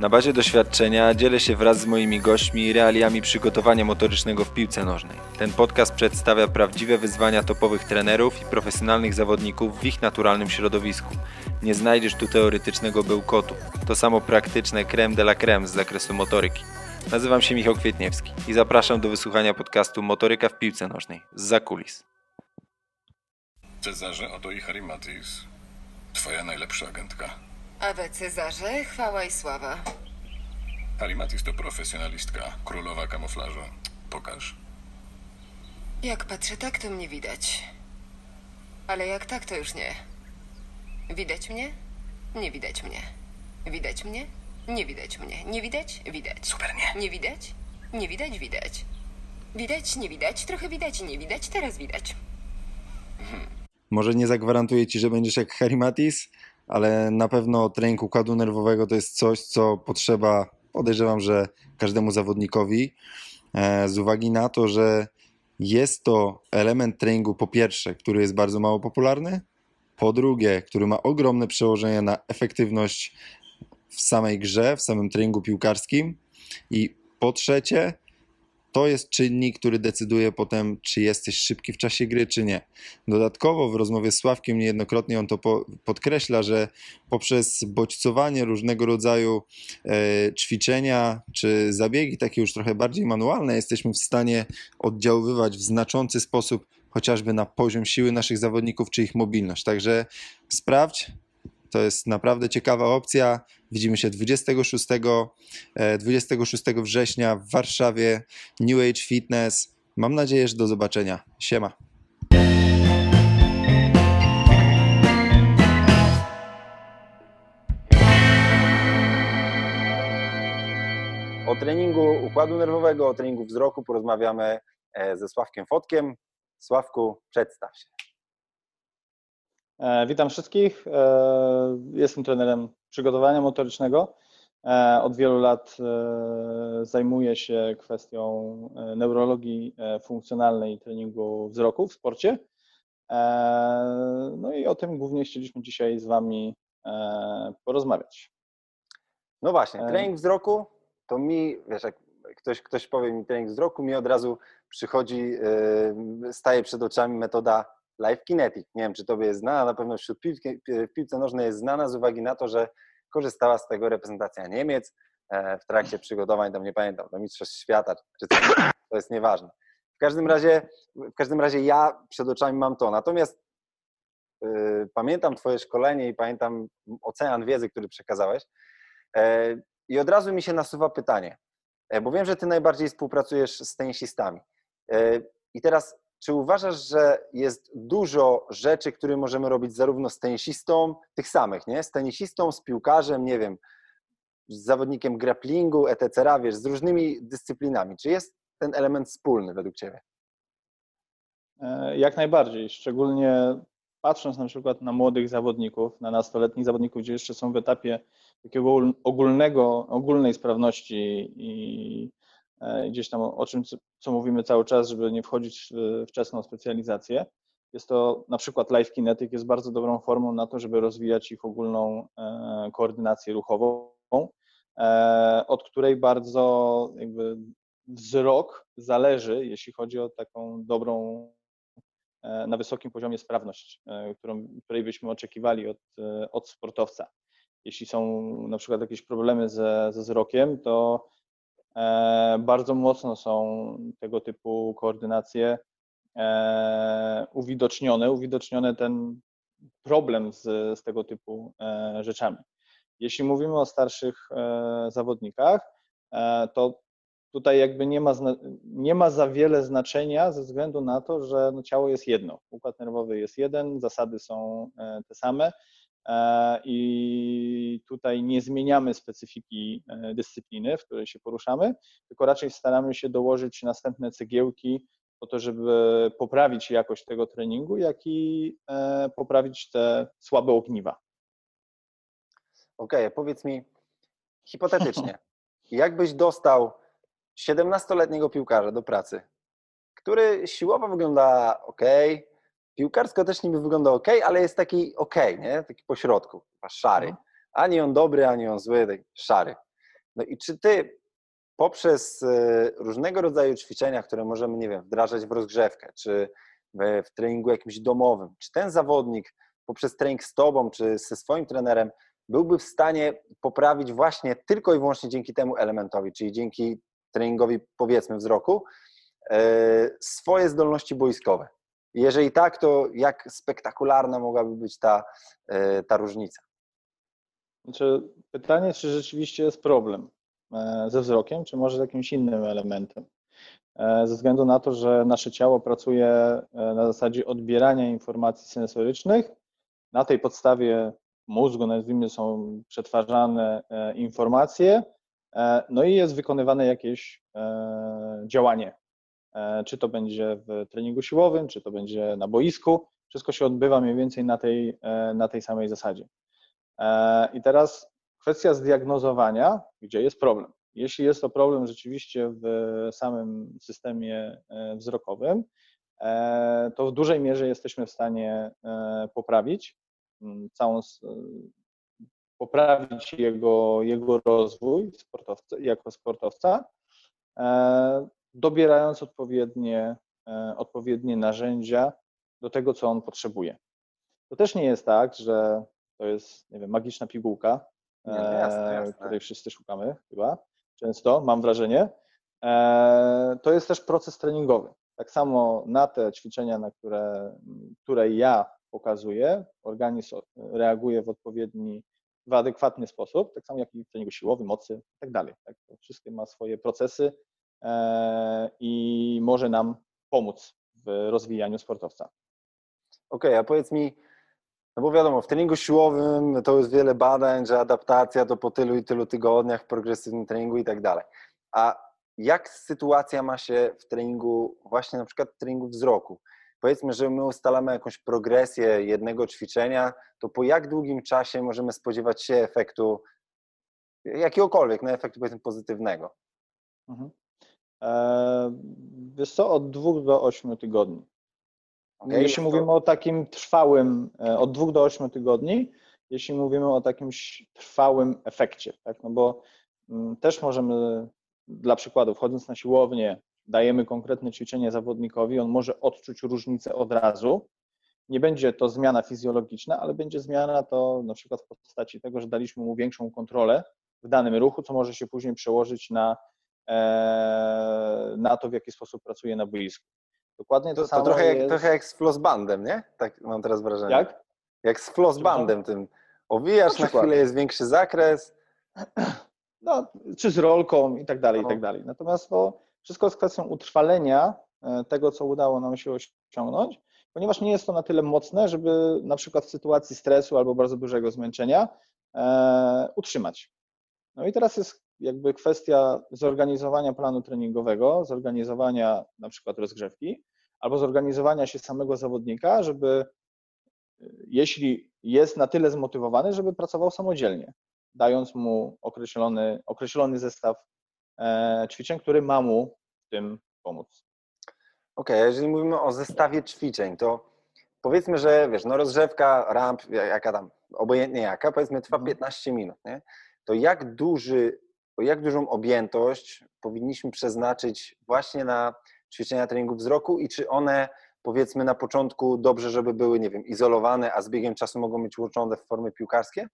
Na bazie doświadczenia dzielę się wraz z moimi gośćmi realiami przygotowania motorycznego w piłce nożnej. Ten podcast przedstawia prawdziwe wyzwania topowych trenerów i profesjonalnych zawodników w ich naturalnym środowisku. Nie znajdziesz tu teoretycznego bełkotu. To samo praktyczne creme de la creme z zakresu motoryki. Nazywam się Michał Kwietniewski i zapraszam do wysłuchania podcastu Motoryka w piłce nożnej z zakulis. Cezarze, oto i Harry. Twoja najlepsza agentka. A we Cezarze chwała i sława. Harry Mattis to profesjonalistka, królowa kamuflażu. Pokaż. Jak patrzę tak, to mnie widać. Ale jak tak, to już nie. Widać mnie? Nie widać mnie. Widać mnie? Nie widać mnie. Nie widać? Widać. Super, nie. Nie widać? Nie widać, widać. Widać, nie widać, trochę widać i nie widać, teraz widać. Może nie zagwarantuję Ci, że będziesz jak Harry Mattis, ale na pewno trening układu nerwowego to jest coś, co potrzeba, podejrzewam, że każdemu zawodnikowi, e, z uwagi na to, że jest to element treningu po pierwsze, który jest bardzo mało popularny, po drugie, który ma ogromne przełożenie na efektywność w samej grze, w samym treningu piłkarskim i po trzecie, to jest czynnik, który decyduje potem, czy jesteś szybki w czasie gry, czy nie. Dodatkowo w rozmowie z Sławkiem niejednokrotnie on to po, podkreśla, że poprzez bodźcowanie różnego rodzaju e, ćwiczenia czy zabiegi, takie już trochę bardziej manualne, jesteśmy w stanie oddziaływać w znaczący sposób chociażby na poziom siły naszych zawodników czy ich mobilność. Także sprawdź, to jest naprawdę ciekawa opcja. Widzimy się 26, e, 26 września w Warszawie, New Age Fitness. Mam nadzieję, że do zobaczenia. Siema. O treningu układu nerwowego, o treningu wzroku porozmawiamy e, ze Sławkiem Fotkiem. Sławku, przedstaw się. E, Witam wszystkich. E, Jestem trenerem przygotowania motorycznego. E, Od wielu lat e, zajmuję się kwestią e, neurologii funkcjonalnej i treningu wzroku w sporcie. No i o tym głównie chcieliśmy dzisiaj z Wami porozmawiać. No właśnie, trening wzroku to mi, wiesz, jak ktoś, ktoś powie mi trening wzroku, mi od razu przychodzi, staje przed oczami metoda Live Kinetic. Nie wiem, czy tobie jest znana, na pewno wśród piłki, w piłce nożnej jest znana z uwagi na to, że korzystała z tego reprezentacja Niemiec e, w trakcie przygotowań, tam nie pamiętam, do Mistrzostw Świata, czy coś, to jest nieważne. W każdym razie, w każdym razie ja przed oczami mam to. Natomiast yy, pamiętam twoje szkolenie i pamiętam ocean wiedzy, który przekazałeś. E, I od razu mi się nasuwa pytanie, e, bo wiem, że ty najbardziej współpracujesz z tenisistami. E, I teraz, czy uważasz, że jest dużo rzeczy, które możemy robić zarówno z tenisistą, tych samych, nie? Z tenisistą, z piłkarzem, nie wiem, z zawodnikiem grapplingu, etc., wiesz, z różnymi dyscyplinami. Czy jest ten element wspólny według ciebie? E, Jak najbardziej, szczególnie patrząc na przykład na młodych zawodników, na nastoletnich zawodników, gdzie jeszcze są w etapie takiego ogólnego, ogólnej sprawności i e, gdzieś tam o czym, co- mówimy cały czas, żeby nie wchodzić w wczesną specjalizację. Jest to na przykład Live Kinetic jest bardzo dobrą formą na to, żeby rozwijać ich ogólną e, koordynację ruchową, e, od której bardzo jakby wzrok zależy, jeśli chodzi o taką dobrą e, na wysokim poziomie sprawność, którą, której byśmy oczekiwali od, od sportowca. Jeśli są na przykład jakieś problemy ze, ze wzrokiem, to bardzo mocno są tego typu koordynacje e, uwidocznione, uwidocznione ten problem z, z tego typu e, rzeczami. Jeśli mówimy o starszych e, zawodnikach, e, to tutaj jakby nie ma, nie ma za wiele znaczenia ze względu na to, że no ciało jest jedno, układ nerwowy jest jeden, zasady są e, te same e, i tutaj nie zmieniamy specyfiki e, dyscypliny, w której się poruszamy, tylko raczej staramy się dołożyć następne cegiełki po to, żeby poprawić jakość tego treningu, jak i e, poprawić te słabe ogniwa. Okej, powiedz mi hipotetycznie, jakbyś dostał 17-letniego piłkarza do pracy, który siłowo wygląda ok, piłkarsko też niby wygląda ok, ale jest taki ok, nie? Taki pośrodku, chyba szary. Mhm. Ani on dobry, ani on zły, taki szary. No i czy ty poprzez e, różnego rodzaju ćwiczenia, które możemy, nie wiem, wdrażać w rozgrzewkę, czy w, treningu jakimś domowym, czy ten zawodnik poprzez trening z tobą, czy ze swoim trenerem byłby w stanie poprawić właśnie tylko i wyłącznie dzięki temu elementowi, czyli dzięki treningowi, powiedzmy, wzroku, e, swoje zdolności boiskowe? Jeżeli tak, to jak spektakularna mogłaby być ta, e, ta różnica? Znaczy, pytanie, czy rzeczywiście jest problem e, ze wzrokiem, czy może z jakimś innym elementem. E, Ze względu na to, że nasze ciało pracuje na zasadzie odbierania informacji sensorycznych, na tej podstawie mózgu, nazwijmy, są przetwarzane informacje, no i jest wykonywane jakieś działanie. E, Czy to będzie w treningu siłowym, czy to będzie na boisku, wszystko się odbywa mniej więcej na tej, e, na tej samej zasadzie. E, I teraz kwestia zdiagnozowania, gdzie jest problem. Jeśli jest to problem rzeczywiście w samym systemie wzrokowym, to w dużej mierze jesteśmy w stanie poprawić całą, poprawić jego, jego rozwój sportowca, jako sportowca, dobierając odpowiednie, e, odpowiednie narzędzia do tego, co on potrzebuje. To też nie jest tak, że to jest, nie wiem, magiczna pigułka, Nie, no jasne, e, jasne. której wszyscy szukamy chyba, często, mam wrażenie. E, To jest też proces treningowy. Tak samo na te ćwiczenia, na które, które ja pokazuję, organizm reaguje w odpowiedni, w adekwatny sposób, tak samo jak i w treningu siłowym, mocy i tak dalej. Tak? Wszystkie ma swoje procesy e, i może nam pomóc w rozwijaniu sportowca. Okej, a powiedz mi, no bo wiadomo, w treningu siłowym to jest wiele badań, że adaptacja to po tylu i tylu tygodniach w progresywnym treningu i tak dalej. A jak sytuacja ma się w treningu, właśnie na przykład w treningu wzroku? Powiedzmy, że my ustalamy jakąś progresję jednego ćwiczenia, to po jak długim czasie możemy spodziewać się efektu, jakiegokolwiek, no efektu powiedzmy pozytywnego? Mhm. E, Wiesz co, od dwóch do ośmiu tygodni. Okej, Jeśli no to- mówimy o takim trwałym, e, od dwóch do ośmiu tygodni, jeśli mówimy o takim trwałym efekcie, tak? No bo mm, też możemy, dla przykładu, wchodząc na siłownię, dajemy konkretne ćwiczenie zawodnikowi, on może odczuć różnicę od razu. Nie będzie to zmiana fizjologiczna, ale będzie zmiana to na przykład w postaci tego, że daliśmy mu większą kontrolę w danym ruchu, co może się później przełożyć na, na to, w jaki sposób pracuje na boisku. Dokładnie to, To, samo to trochę, jak, jest... trochę jak z flossbandem, nie? Tak mam teraz wrażenie. Jak? Jak z flossbandem tym. Owijasz Na na przykład. chwilę, jest większy zakres. no, czy z rolką i tak dalej, i No. tak dalej. Natomiast to wszystko jest kwestią utrwalenia e, tego, co udało nam się osiągnąć, ponieważ nie jest to na tyle mocne, żeby na przykład w sytuacji stresu albo bardzo dużego zmęczenia e, utrzymać. No i teraz jest jakby kwestia zorganizowania planu treningowego, zorganizowania na przykład rozgrzewki, albo zorganizowania się samego zawodnika, żeby e, jeśli jest na tyle zmotywowany, żeby pracował samodzielnie dając mu określony, określony zestaw e, ćwiczeń, który ma mu w tym pomóc. Okej, a jeżeli mówimy o zestawie ćwiczeń, to powiedzmy, że wiesz, no rozgrzewka, ramp, ja- jaka tam, obojętnie jaka, powiedzmy trwa Mhm. 15 minut, nie? To jak duży, jak dużą objętość powinniśmy przeznaczyć właśnie na ćwiczenia treningu wzroku i czy one powiedzmy na początku dobrze, żeby były, nie wiem, izolowane, a z biegiem czasu mogą być łączone w formy piłkarskie?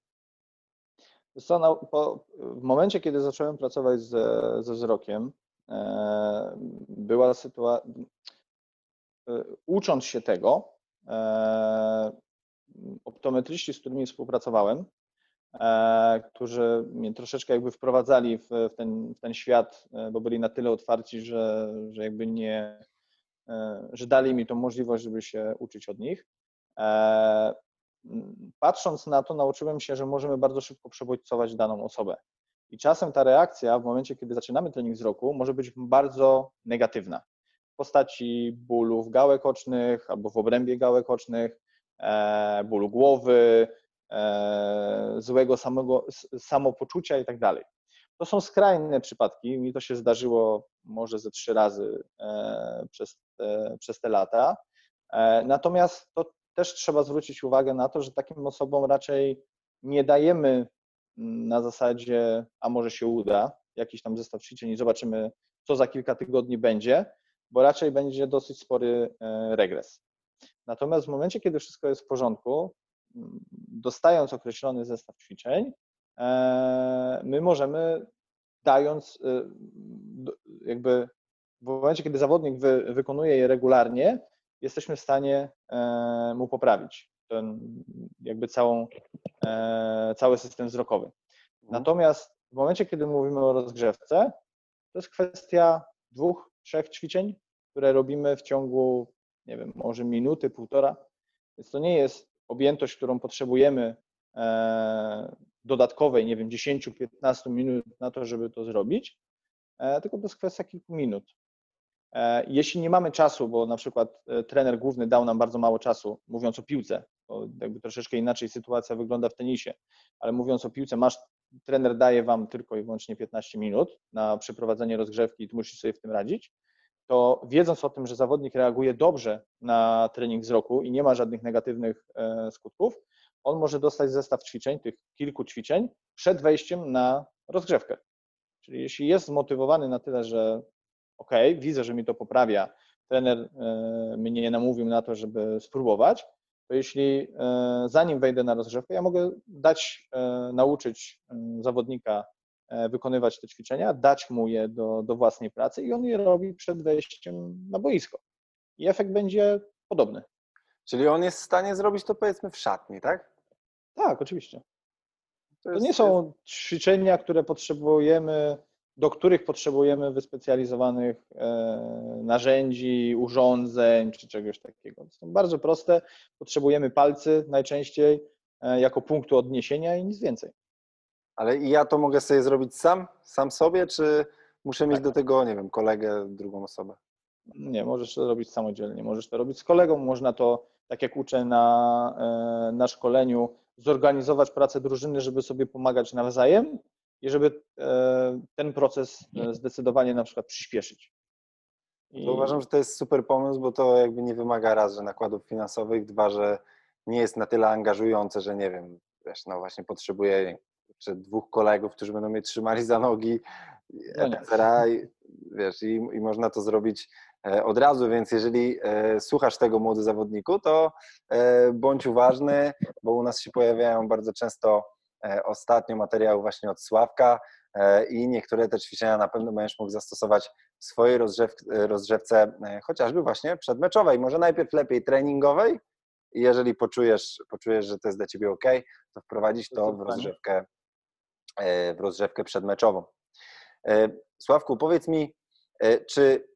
No, w momencie, kiedy zacząłem pracować ze, ze wzrokiem, e, była sytuacja, ucząc się tego, e, optometryści, z którymi współpracowałem, e, którzy mnie troszeczkę jakby wprowadzali w, w, ten, w ten świat, e, bo byli na tyle otwarci, że, że jakby nie, e, że dali mi tą możliwość, żeby się uczyć od nich. E, Patrząc na to, nauczyłem się, że możemy bardzo szybko przebodźcować daną osobę. I czasem ta reakcja w momencie, kiedy zaczynamy trening wzroku, może być bardzo negatywna. W postaci bólów gałek ocznych albo w obrębie gałek ocznych, e, bólu głowy, e, złego samego, samopoczucia i tak dalej. To są skrajne przypadki. Mi to się zdarzyło może ze trzy razy e, przez, te, przez te lata. E, Natomiast to też trzeba zwrócić uwagę na to, że takim osobom raczej nie dajemy na zasadzie, a może się uda, jakiś tam zestaw ćwiczeń i zobaczymy, co za kilka tygodni będzie, bo raczej będzie dosyć spory e, regres. Natomiast w momencie, kiedy wszystko jest w porządku, dostając określony zestaw ćwiczeń, e, my możemy dając e, jakby w momencie, kiedy zawodnik wy, wykonuje je regularnie, jesteśmy w stanie e, mu poprawić ten jakby całą, cały system wzrokowy. Natomiast w momencie, kiedy mówimy o rozgrzewce, to jest kwestia dwóch, trzech ćwiczeń, które robimy w ciągu, nie wiem, może minuty, półtora. Więc to nie jest objętość, którą potrzebujemy e, dodatkowej, nie wiem, 10-15 minut na to, żeby to zrobić, e, tylko to jest kwestia kilku minut. E, Jeśli nie mamy czasu, bo na przykład trener główny dał nam bardzo mało czasu, mówiąc o piłce, bo jakby troszeczkę inaczej sytuacja wygląda w tenisie, ale mówiąc o piłce, masz, trener daje wam tylko i wyłącznie 15 minut na przeprowadzenie rozgrzewki i ty musisz sobie w tym radzić, to wiedząc o tym, że zawodnik reaguje dobrze na trening wzroku i nie ma żadnych negatywnych e, skutków, on może dostać zestaw ćwiczeń, tych kilku ćwiczeń, przed wejściem na rozgrzewkę. Czyli jeśli jest zmotywowany na tyle, że ok, widzę, że mi to poprawia, trener e, mnie namówił na to, żeby spróbować, to jeśli e, zanim wejdę na rozgrzewkę, ja mogę dać, nauczyć e, zawodnika wykonywać te ćwiczenia, dać mu je do, do własnej pracy i on je robi przed wejściem na boisko. I efekt będzie podobny. Czyli on jest w stanie zrobić to powiedzmy w szatni, tak? Tak, oczywiście. To jest- nie są ćwiczenia, które potrzebujemy, do których potrzebujemy wyspecjalizowanych e, narzędzi, urządzeń czy czegoś takiego. To są bardzo proste. Potrzebujemy palcy najczęściej e, jako punktu odniesienia i nic więcej. Ale i ja to mogę sobie zrobić sam, sam sobie, czy muszę mieć Tak. do tego, nie wiem, kolegę, drugą osobę? Nie, możesz to robić samodzielnie, możesz to robić z kolegą, można to, tak jak uczę na, e, na szkoleniu, zorganizować pracę drużyny, żeby sobie pomagać nawzajem i żeby e, ten proces e, zdecydowanie na przykład przyspieszyć. I uważam, że to jest super pomysł, bo to jakby nie wymaga raz, że nakładów finansowych, dwa, że nie jest na tyle angażujące, że nie wiem, wiesz, no właśnie potrzebuję czy dwóch kolegów, którzy będą mnie trzymali za nogi, No etc. I, wiesz, i, i można to zrobić e, od razu, więc jeżeli e, słuchasz tego młody zawodniku, to e, bądź uważny, bo u nas się pojawiają bardzo często ostatnio materiały właśnie od Sławka i niektóre te ćwiczenia na pewno będziesz mógł zastosować w swojej rozgrzew, rozgrzewce, chociażby właśnie przedmeczowej, może najpierw lepiej treningowej i jeżeli poczujesz, poczujesz, że to jest dla Ciebie ok, to wprowadzić to w rozgrzewkę, e, w rozgrzewkę przedmeczową. E, Sławku, powiedz mi, e, czy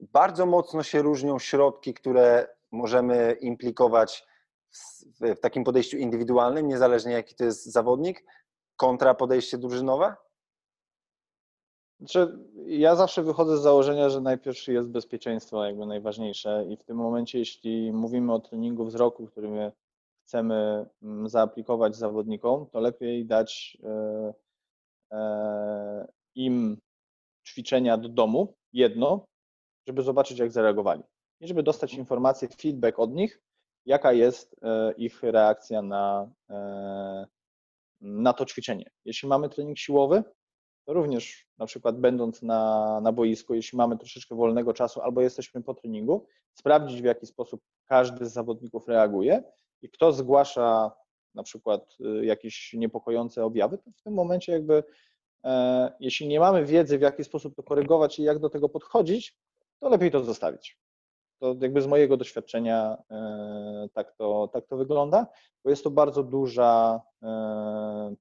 bardzo mocno się różnią środki, które możemy implikować w, takim podejściu indywidualnym, niezależnie jaki to jest zawodnik, kontra podejście drużynowe? Znaczy, ja zawsze wychodzę z założenia, że najpierw jest bezpieczeństwo jakby najważniejsze i w tym momencie, jeśli mówimy o treningu wzroku, który chcemy mm, zaaplikować zawodnikom, to lepiej dać e, e, im ćwiczenia do domu, jedno, żeby zobaczyć, jak zareagowali. I żeby dostać informację, feedback od nich, jaka jest e, ich reakcja na, na to ćwiczenie. Jeśli mamy trening siłowy, to również na przykład będąc na, na boisku, jeśli mamy troszeczkę wolnego czasu albo jesteśmy po treningu, sprawdzić w jaki sposób każdy z zawodników reaguje i kto zgłasza na przykład y, jakieś niepokojące objawy, to w tym momencie jakby e, jeśli nie mamy wiedzy w jaki sposób to korygować i jak do tego podchodzić, to lepiej to zostawić. To jakby z mojego doświadczenia e, tak to, tak to wygląda, bo jest to bardzo duża e,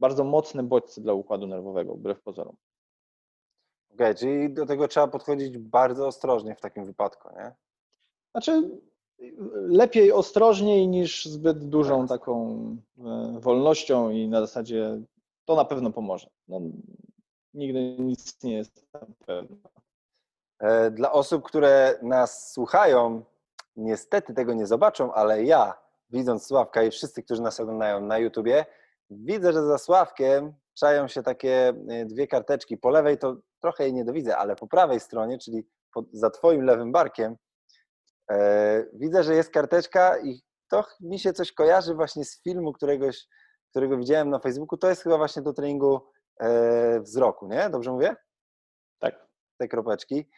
bardzo mocne bodźce dla układu nerwowego, wbrew pozorom. Okej, czyli do tego trzeba podchodzić bardzo ostrożnie w takim wypadku, nie? Znaczy, lepiej ostrożniej niż zbyt dużą taką e, wolnością i na zasadzie to na pewno pomoże. No, nigdy nic nie jest na pewno. E, Dla osób, które nas słuchają, niestety tego nie zobaczą, ale ja, widząc Sławka i wszyscy, którzy nas oglądają na YouTubie, widzę, że za Sławkiem czają się takie e, dwie karteczki. Po lewej to trochę jej nie dowidzę, ale po prawej stronie, czyli pod, za twoim lewym barkiem, widzę, że jest karteczka i to mi się coś kojarzy właśnie z filmu któregoś którego widziałem na Facebooku, to jest chyba właśnie do treningu e, wzroku, nie? Dobrze mówię? Tak. Te kropeczki.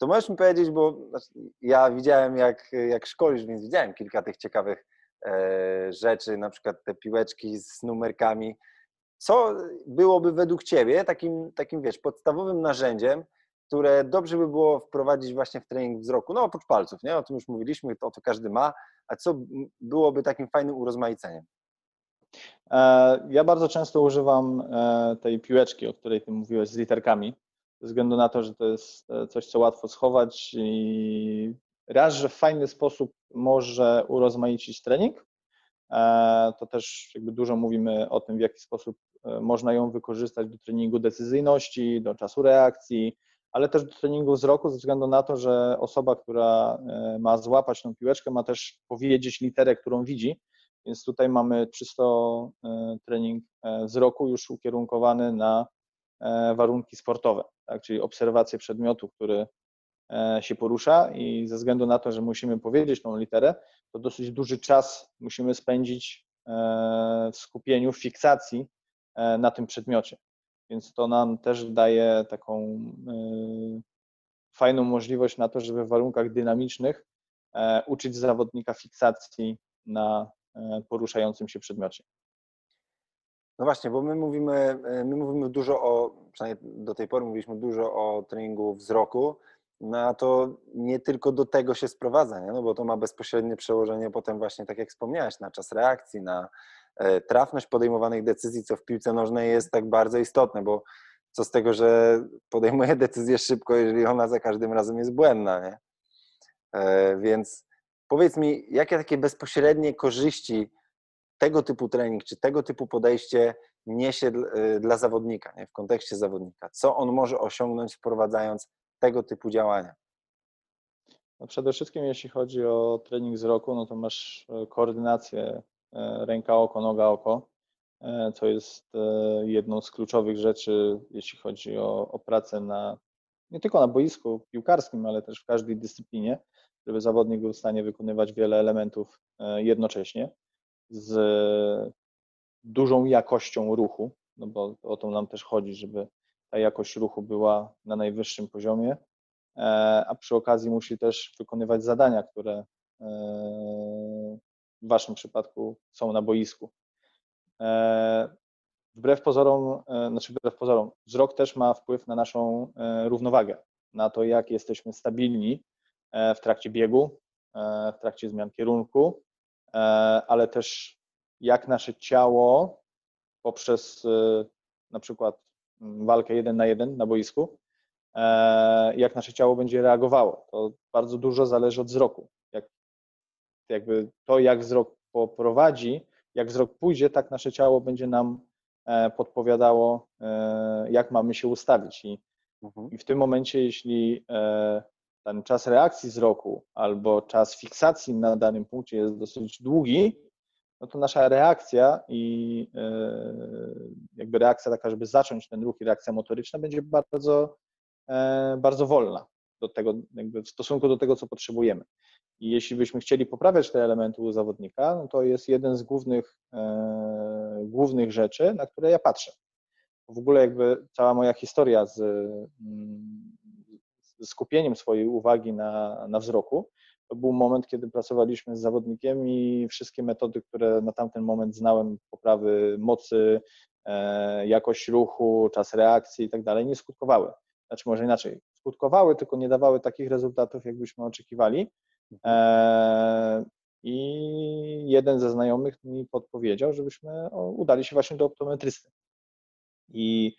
To możesz mi powiedzieć, bo znaczy, ja widziałem jak, jak szkolisz, więc widziałem kilka tych ciekawych e, rzeczy, na przykład te piłeczki z numerkami. Co byłoby według Ciebie takim, takim wiesz, podstawowym narzędziem, które dobrze by było wprowadzić właśnie w trening wzroku? No oprócz palców, nie? O tym już mówiliśmy, to, to każdy ma. A co byłoby takim fajnym urozmaiceniem? E, Ja bardzo często używam e, tej piłeczki, o której ty mówiłeś, z literkami, ze względu na to, że to jest e, coś, co łatwo schować i raz, że w fajny sposób może urozmaicić trening, to też jakby dużo mówimy o tym, w jaki sposób można ją wykorzystać do treningu decyzyjności, do czasu reakcji, ale też do treningu wzroku, ze względu na to, że osoba, która e, ma złapać tą piłeczkę, ma też powiedzieć literę, którą widzi, więc tutaj mamy czysto e, trening e, wzroku już ukierunkowany na warunki sportowe, tak? czyli obserwację przedmiotu, który się porusza i ze względu na to, że musimy powiedzieć tą literę, to dosyć duży czas musimy spędzić w skupieniu, w fiksacji na tym przedmiocie. Więc to nam też daje taką e, fajną możliwość na to, żeby w warunkach dynamicznych e, uczyć zawodnika fiksacji na e, poruszającym się przedmiocie. No właśnie, bo my mówimy, e, my mówimy dużo o, przynajmniej do tej pory mówiliśmy dużo o treningu wzroku, no a to nie tylko do tego się sprowadza, nie? No bo to ma bezpośrednie przełożenie potem właśnie, tak jak wspomniałeś, na czas reakcji, na trafność podejmowanych decyzji, co w piłce nożnej jest tak bardzo istotne, bo co z tego, że podejmuje decyzję szybko, jeżeli ona za każdym razem jest błędna, nie? E, Więc powiedz mi, jakie takie bezpośrednie korzyści tego typu trening, czy tego typu podejście niesie y, dla zawodnika, nie? w kontekście zawodnika? Co on może osiągnąć wprowadzając tego typu działania? No przede wszystkim jeśli chodzi o trening wzroku, no to masz e, koordynację e, ręka, oko, noga, oko, e, co jest e, jedną z kluczowych rzeczy, jeśli chodzi o, o pracę na, nie tylko na boisku piłkarskim, ale też w każdej dyscyplinie, żeby zawodnik był w stanie wykonywać wiele elementów e, jednocześnie z dużą jakością ruchu, no bo o to nam też chodzi, żeby ta jakość ruchu była na najwyższym poziomie, e, a przy okazji musi też wykonywać zadania, które e, w Waszym przypadku są na boisku. E, Wbrew pozorom, e, znaczy wbrew pozorom, wzrok też ma wpływ na naszą e, równowagę, na to, jak jesteśmy stabilni w trakcie biegu, w trakcie zmian kierunku, ale też jak nasze ciało poprzez na przykład mm, walkę jeden na jeden na boisku, jak nasze ciało będzie reagowało. To bardzo dużo zależy od wzroku. Jak, jakby to, jak wzrok poprowadzi, jak wzrok pójdzie, tak nasze ciało będzie nam e, podpowiadało, e, jak mamy się ustawić. I, Mhm. i w tym momencie, jeśli e, ten czas reakcji wzroku albo czas fiksacji na danym punkcie jest dosyć długi, no to nasza reakcja i jakby reakcja taka, żeby zacząć ten ruch i reakcja motoryczna będzie bardzo, bardzo wolna do tego, jakby w stosunku do tego, co potrzebujemy. I jeśli byśmy chcieli poprawiać te elementy u zawodnika, no to jest jeden z głównych, e, głównych rzeczy, na które ja patrzę. W ogóle jakby cała moja historia z, mm, z skupieniem swojej uwagi na, na wzroku, to był moment, kiedy pracowaliśmy z zawodnikiem i wszystkie metody, które na tamten moment znałem, poprawy mocy, e, jakość ruchu, czas reakcji i tak dalej, nie skutkowały. Znaczy może inaczej, skutkowały, tylko nie dawały takich rezultatów, jakbyśmy oczekiwali. E, I jeden ze znajomych mi podpowiedział, żebyśmy udali się właśnie do optometrysty. I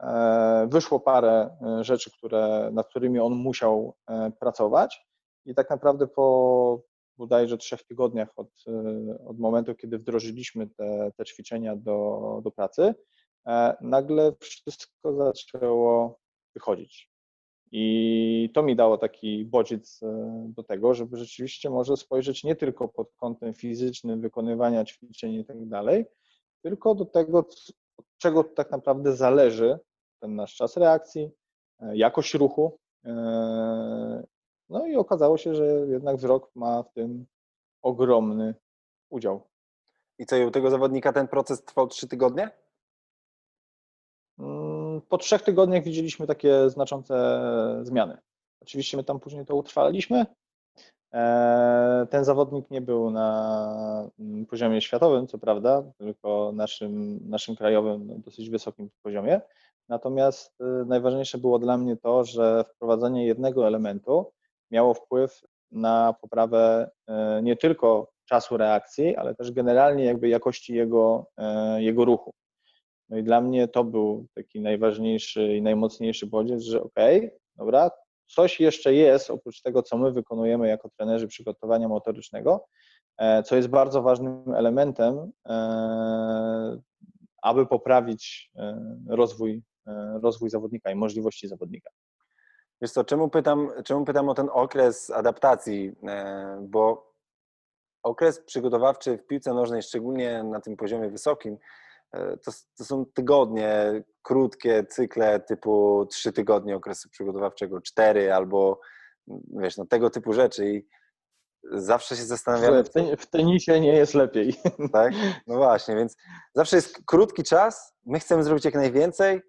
e, wyszło parę e, rzeczy, które, nad którymi on musiał e, pracować. I tak naprawdę po bodajże trzech tygodniach od, od momentu, kiedy wdrożyliśmy te, te ćwiczenia do, do pracy, nagle wszystko zaczęło wychodzić. I to mi dało taki bodziec e, do tego, żeby rzeczywiście może spojrzeć nie tylko pod kątem fizycznym wykonywania ćwiczeń i tak dalej, tylko do tego, od czego tak naprawdę zależy ten nasz czas reakcji, e, jakość ruchu. e, No i okazało się, że jednak wzrok ma w tym ogromny udział. I co, u tego zawodnika ten proces trwał trzy tygodnie? Po trzech tygodniach widzieliśmy takie znaczące zmiany. Oczywiście my tam później to utrwaliliśmy. E, Ten zawodnik nie był na mm, poziomie światowym, co prawda, tylko naszym, naszym krajowym no, dosyć wysokim poziomie. Natomiast e, najważniejsze było dla mnie to, że wprowadzenie jednego elementu miało wpływ na poprawę e, nie tylko czasu reakcji, ale też generalnie jakby jakości jego, e, jego ruchu. No i dla mnie to był taki najważniejszy i najmocniejszy bodziec, że okej, dobra, coś jeszcze jest oprócz tego, co my wykonujemy jako trenerzy przygotowania motorycznego, e, co jest bardzo ważnym elementem, e, aby poprawić e, rozwój, rozwój zawodnika i możliwości zawodnika. Wiesz co, czemu pytam, czemu pytam o ten okres adaptacji? Bo okres przygotowawczy w piłce nożnej, szczególnie na tym poziomie wysokim, to, to są tygodnie, krótkie cykle typu trzy tygodnie okresu przygotowawczego, cztery albo wiesz, no, tego typu rzeczy i zawsze się zastanawiamy, W, ten, w tenisie nie jest lepiej. tak? No właśnie, więc zawsze jest krótki czas, my chcemy zrobić jak najwięcej.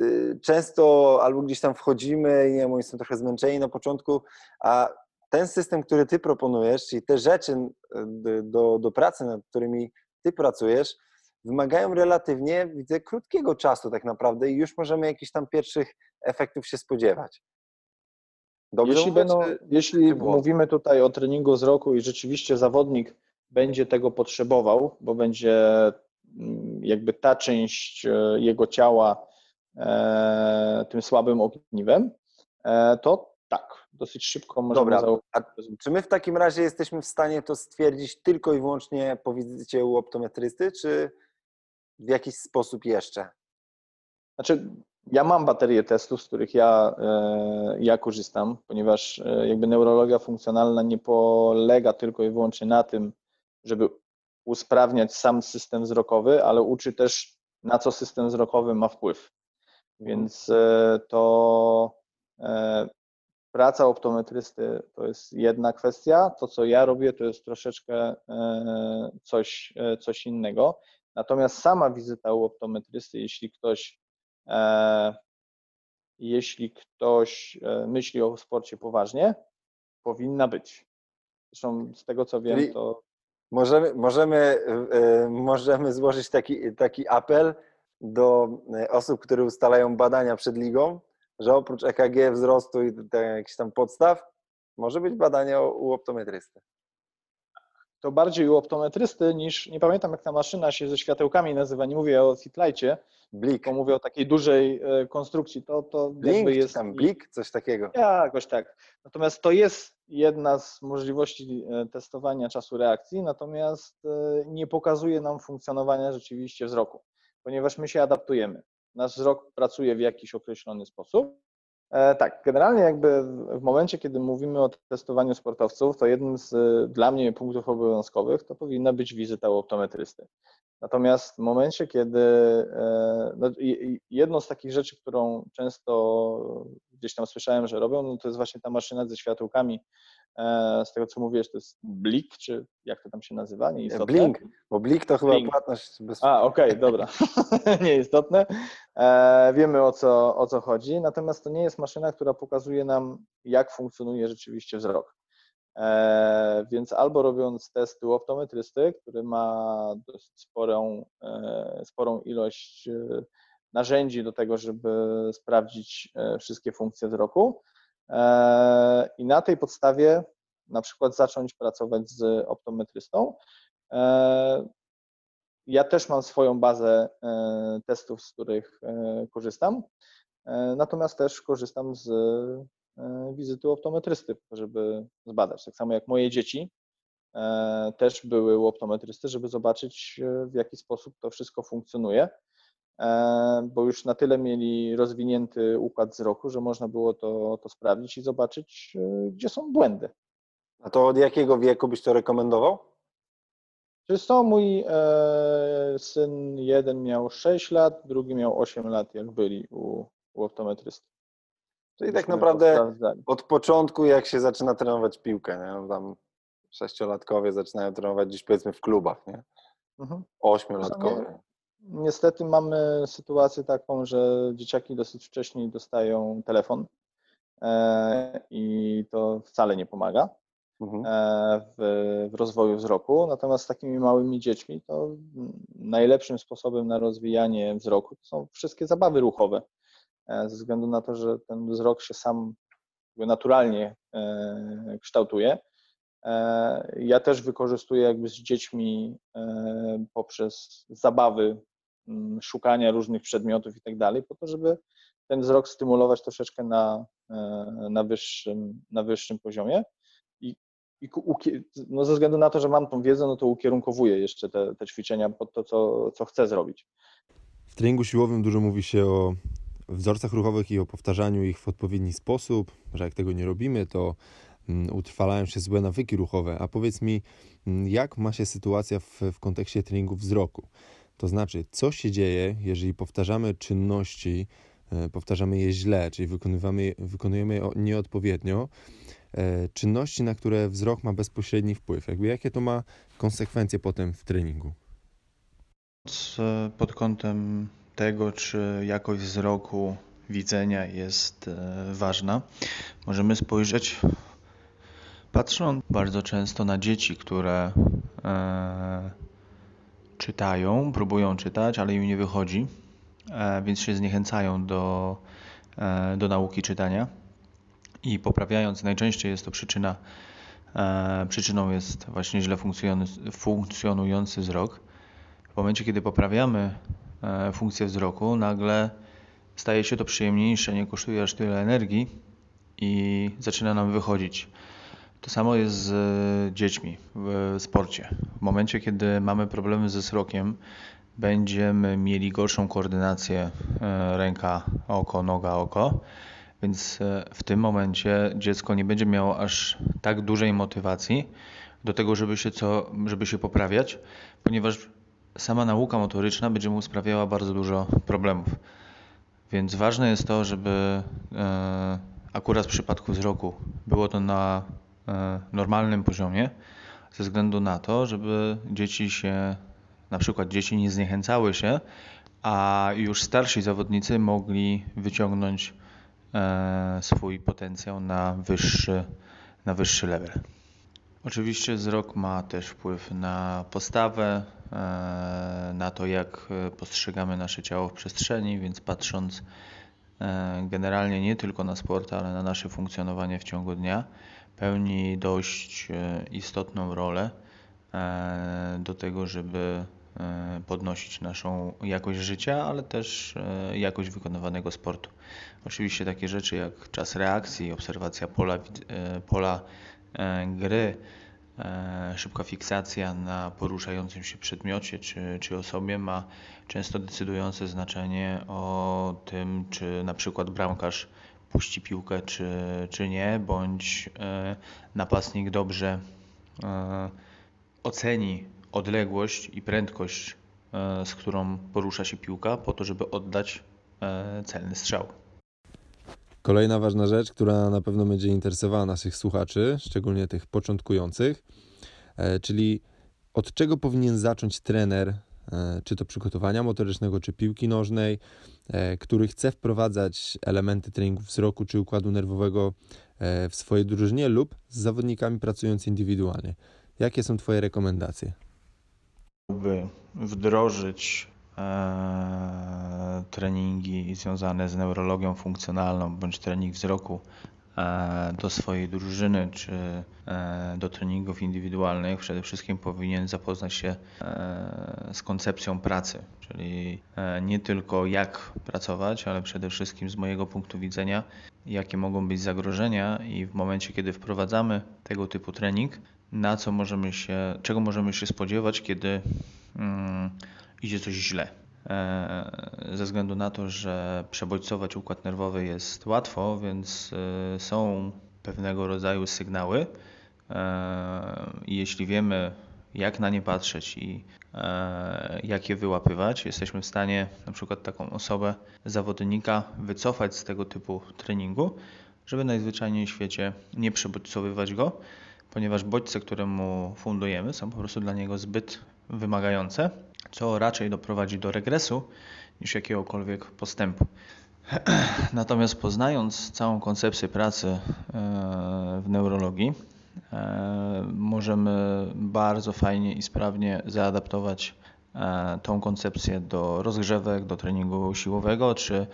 Y, Często albo gdzieś tam wchodzimy i nie wiem, są trochę zmęczeni na początku, a ten system, który ty proponujesz, czyli te rzeczy y, do, do pracy, nad którymi ty pracujesz, wymagają relatywnie, widzę, krótkiego czasu tak naprawdę i już możemy jakichś tam pierwszych efektów się spodziewać. Dobrze Jeśli, mówię, będą, czy- jeśli czy mówimy tutaj o treningu z roku i rzeczywiście zawodnik będzie tego potrzebował, bo będzie mm, jakby ta część e, jego ciała e, tym słabym ogniwem, e, to tak, dosyć szybko możemy Dobra, a czy my w takim razie jesteśmy w stanie to stwierdzić tylko i wyłącznie po wizycie u optometrysty, czy w jakiś sposób jeszcze? Znaczy, ja mam baterię testów, z których ja, e, ja korzystam, ponieważ e, jakby neurologia funkcjonalna nie polega tylko i wyłącznie na tym, żeby usprawniać sam system wzrokowy, ale uczy też, na co system wzrokowy ma wpływ. Więc e, to praca optometrysty to jest jedna kwestia, to co ja robię to jest troszeczkę coś, coś innego. Natomiast sama wizyta u optometrysty, jeśli ktoś E, jeśli ktoś e, myśli o sporcie poważnie, powinna być. Zresztą z tego co wiem, to Możemy, możemy, e, możemy złożyć taki, taki apel do osób, które ustalają badania przed ligą, że oprócz EKG wzrostu i jakichś tam podstaw, może być badanie u optometrysty. To bardziej u optometrysty niż, nie pamiętam jak ta maszyna się ze światełkami nazywa, nie mówię o Fitlightie, Blik, tylko mówię o takiej dużej e, konstrukcji. To, to blink, jest tam blik, coś takiego. Jakoś tak. Natomiast to jest jedna z możliwości e, testowania czasu reakcji, natomiast e, nie pokazuje nam funkcjonowania rzeczywiście wzroku, ponieważ my się adaptujemy. Nasz wzrok pracuje w jakiś określony sposób. E, Tak, generalnie jakby w- momencie, kiedy mówimy o testowaniu sportowców, to jednym z e, dla mnie punktów obowiązkowych to powinna być wizyta u optometrysty. Natomiast w momencie, kiedy e, no, jedną z takich rzeczy, którą często gdzieś tam słyszałem, że robią, no to jest właśnie ta maszyna ze światełkami. E, Z tego co mówisz, to jest blik, czy jak to tam się nazywa? Nieistotne. Blink, bo blik to chyba Blink. płatność bez... A, okej, dobra. Nieistotne. E, wiemy o co, o co chodzi, natomiast to nie jest maszyna, która pokazuje nam, jak funkcjonuje rzeczywiście wzrok. E, więc albo robiąc testy u optometrysty, który ma dosyć sporą, sporą ilość narzędzi do tego, żeby sprawdzić wszystkie funkcje wzroku i na tej podstawie na przykład zacząć pracować z optometrystą. E, ja też mam swoją bazę e, testów, z których e, korzystam, e, natomiast też korzystam z e, wizyty optometrysty, żeby zbadać. Tak samo jak moje dzieci e, też były u optometrysty, żeby zobaczyć, e, w jaki sposób to wszystko funkcjonuje, e, bo już na tyle mieli rozwinięty układ wzroku, że można było to, to sprawdzić i zobaczyć, e, gdzie są błędy. A to od jakiego wieku byś to rekomendował? Co, mój e, syn jeden miał 6 lat, drugi miał 8 lat, jak byli u, u optometrysty. Czyli tak Myśmy naprawdę od początku, jak się zaczyna trenować piłkę, nie? No Tam sześciolatkowie zaczynają trenować dziś powiedzmy w klubach, nie? Mhm. Ośmiolatkowie. Niestety mamy sytuację taką, że dzieciaki dosyć wcześnie dostają telefon e, i to wcale nie pomaga Mhm. e, w, rozwoju wzroku. Natomiast z takimi małymi dziećmi to najlepszym sposobem na rozwijanie wzroku są wszystkie zabawy ruchowe. e, Ze względu na to, że ten wzrok się sam naturalnie kształtuje. E, Ja też wykorzystuję jakby z dziećmi e, poprzez zabawy, mm, szukania różnych przedmiotów i tak dalej, po to, żeby ten wzrok stymulować troszeczkę na, e, na, wyższym, na wyższym poziomie. I, i no ze względu na to, że mam tą wiedzę, no to ukierunkowuję jeszcze te, te ćwiczenia pod to, co, co chcę zrobić. W treningu siłowym dużo mówi się o wzorcach ruchowych i o powtarzaniu ich w odpowiedni sposób, że jak tego nie robimy, to utrwalają się złe nawyki ruchowe. A powiedz mi, mm, jak ma się sytuacja w, w kontekście treningu wzroku? To znaczy, co się dzieje, jeżeli powtarzamy czynności, e, powtarzamy je źle, czyli wykonywamy, wykonujemy je nieodpowiednio, e, czynności, na które wzrok ma bezpośredni wpływ. Jakby jakie to ma konsekwencje potem w treningu? Pod kątem tego, czy jakość wzroku, widzenia jest e, ważna, możemy spojrzeć, patrząc bardzo często na dzieci, które e, czytają, próbują czytać, ale im nie wychodzi, e, więc się zniechęcają do, e, do nauki czytania i poprawiając, najczęściej jest to przyczyna, e, przyczyną jest właśnie źle funkcjonujący, funkcjonujący wzrok. W momencie, kiedy poprawiamy e, funkcję wzroku, nagle staje się to przyjemniejsze, nie kosztuje aż tyle energii i zaczyna nam wychodzić. To samo jest z e, dziećmi w sporcie. W momencie, kiedy mamy problemy ze wzrokiem, będziemy mieli gorszą koordynację e, ręka, oko, noga, oko. Więc e, w tym momencie dziecko nie będzie miało aż tak dużej motywacji do tego, żeby się, co, żeby się poprawiać, ponieważ sama nauka motoryczna będzie mu sprawiała bardzo dużo problemów. Więc ważne jest to, żeby e, akurat w przypadku wzroku było to na e, normalnym poziomie, ze względu na to, żeby dzieci się, na przykład dzieci nie zniechęcały się, a już starsi zawodnicy mogli wyciągnąć e, swój potencjał na wyższy, na wyższy level. Oczywiście wzrok ma też wpływ na postawę, e, na to jak e, postrzegamy nasze ciało w przestrzeni, więc patrząc e, generalnie nie tylko na sport, ale na nasze funkcjonowanie w ciągu dnia, pełni dość e, istotną rolę e, do tego, żeby e, podnosić naszą jakość życia, ale też jakość wykonywanego sportu. Oczywiście takie rzeczy jak czas reakcji, obserwacja pola, pola gry, szybka fiksacja na poruszającym się przedmiocie czy, czy osobie ma często decydujące znaczenie o tym, czy na przykład bramkarz puści piłkę, czy, czy nie, bądź e, napastnik dobrze e, oceni odległość i prędkość, e, z którą porusza się piłka, po to, żeby oddać celny strzał. Kolejna ważna rzecz, która na pewno będzie interesowała naszych słuchaczy, szczególnie tych początkujących, czyli od czego powinien zacząć trener, czy to przygotowania motorycznego, czy piłki nożnej, e, który chce wprowadzać elementy treningu wzroku czy układu nerwowego e, w swojej drużynie lub z zawodnikami pracując indywidualnie. Jakie są Twoje rekomendacje? by wdrożyć e, treningi związane z neurologią funkcjonalną bądź trening wzroku e, do swojej drużyny czy e, do treningów indywidualnych, przede wszystkim powinien zapoznać się e, z koncepcją pracy, czyli e, nie tylko jak pracować, ale przede wszystkim z mojego punktu widzenia, jakie mogą być zagrożenia i w momencie, kiedy wprowadzamy tego typu trening, na co możemy się, czego możemy się spodziewać, kiedy mm, idzie coś źle. E, Ze względu na to, że przebodźcować układ nerwowy jest łatwo, więc e, są pewnego rodzaju sygnały. E, i Jeśli wiemy, jak na nie patrzeć i e, jak je wyłapywać, jesteśmy w stanie na przykład taką osobę, zawodnika wycofać z tego typu treningu, żeby najzwyczajniej w świecie nie przebodźcowywać go, ponieważ bodźce, które mu fundujemy, są po prostu dla niego zbyt wymagające, co raczej doprowadzi do regresu niż jakiegokolwiek postępu. Natomiast poznając całą koncepcję pracy e, w neurologii, e, możemy bardzo fajnie i sprawnie zaadaptować e, tą koncepcję do rozgrzewek, do treningu siłowego, czy,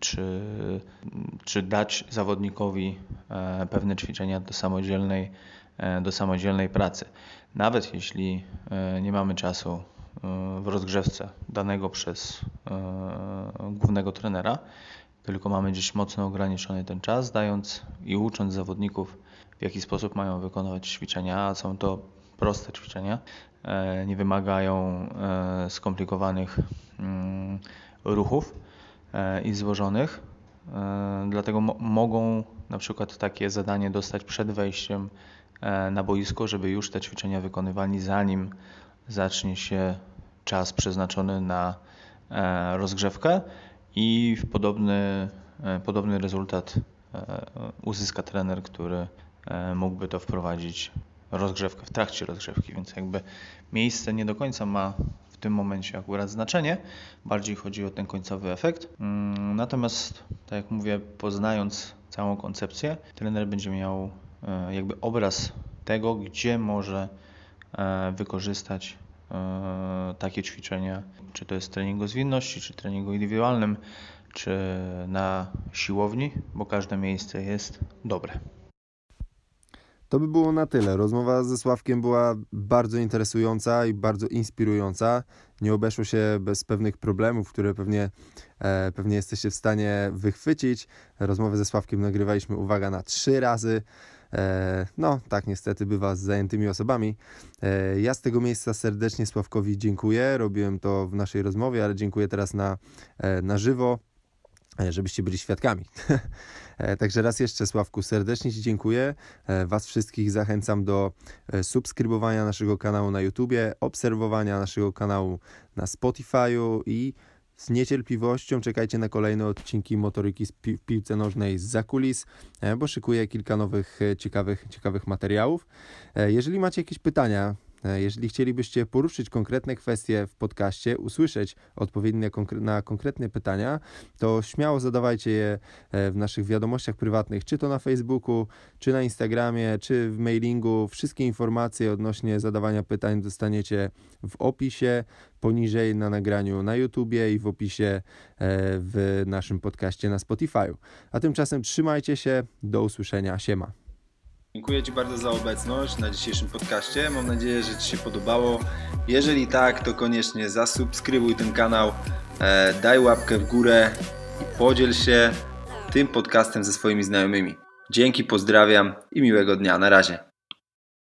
czy, czy dać zawodnikowi pewne ćwiczenia do samodzielnej, do samodzielnej pracy. Nawet jeśli nie mamy czasu w rozgrzewce danego przez e, głównego trenera, tylko mamy gdzieś mocno ograniczony ten czas, dając i ucząc zawodników, w jaki sposób mają wykonywać ćwiczenia, są to proste ćwiczenia, e, nie wymagają e, skomplikowanych mm, ruchów i złożonych. Dlatego mogą na przykład takie zadanie dostać przed wejściem na boisko, żeby już te ćwiczenia wykonywali zanim zacznie się czas przeznaczony na e, rozgrzewkę i podobny, e, podobny rezultat e, uzyska trener, który mógłby to wprowadzić rozgrzewkę w trakcie rozgrzewki, więc jakby miejsce nie do końca ma w tym momencie akurat znaczenie, bardziej chodzi o ten końcowy efekt. Mm, natomiast, tak jak mówię, poznając całą koncepcję, trener będzie miał jakby obraz tego, gdzie może wykorzystać E, takie ćwiczenia, czy to jest treningu zwinności, czy treningu indywidualnym, czy na siłowni, bo każde miejsce jest dobre. To by było na tyle. Rozmowa ze Sławkiem była bardzo interesująca i bardzo inspirująca. Nie obeszło się bez pewnych problemów, które pewnie, e, pewnie jesteście w stanie wychwycić. Rozmowę ze Sławkiem nagrywaliśmy, uwaga, na trzy razy. E, no, tak niestety bywa z zajętymi osobami. E, ja z tego miejsca serdecznie Sławkowi dziękuję. Robiłem to w naszej rozmowie, ale dziękuję teraz na, e, na żywo, żebyście byli świadkami. Także raz jeszcze, Sławku, serdecznie Ci dziękuję. Was wszystkich zachęcam do subskrybowania naszego kanału na YouTubie, obserwowania naszego kanału na Spotify'u i z niecierpliwością czekajcie na kolejne odcinki motoryki w piłce nożnej z zakulis, e, bo szykuję kilka nowych e, ciekawych, ciekawych materiałów. E, jeżeli macie jakieś pytania, jeżeli chcielibyście poruszyć konkretne kwestie w podcaście, usłyszeć odpowiedzi na konkretne pytania, to śmiało zadawajcie je e, w naszych wiadomościach prywatnych, czy to na Facebooku, czy na Instagramie, czy w mailingu. Wszystkie informacje odnośnie zadawania pytań dostaniecie w opisie poniżej na nagraniu na YouTubie i w opisie e, w naszym podcaście na Spotify. A tymczasem trzymajcie się, do usłyszenia, siema. Dziękuję Ci bardzo za obecność na dzisiejszym podcaście. Mam nadzieję, że Ci się podobało. Jeżeli tak, to koniecznie zasubskrybuj ten kanał, e, daj łapkę w górę i podziel się tym podcastem ze swoimi znajomymi. Dzięki, pozdrawiam i miłego dnia. Na razie.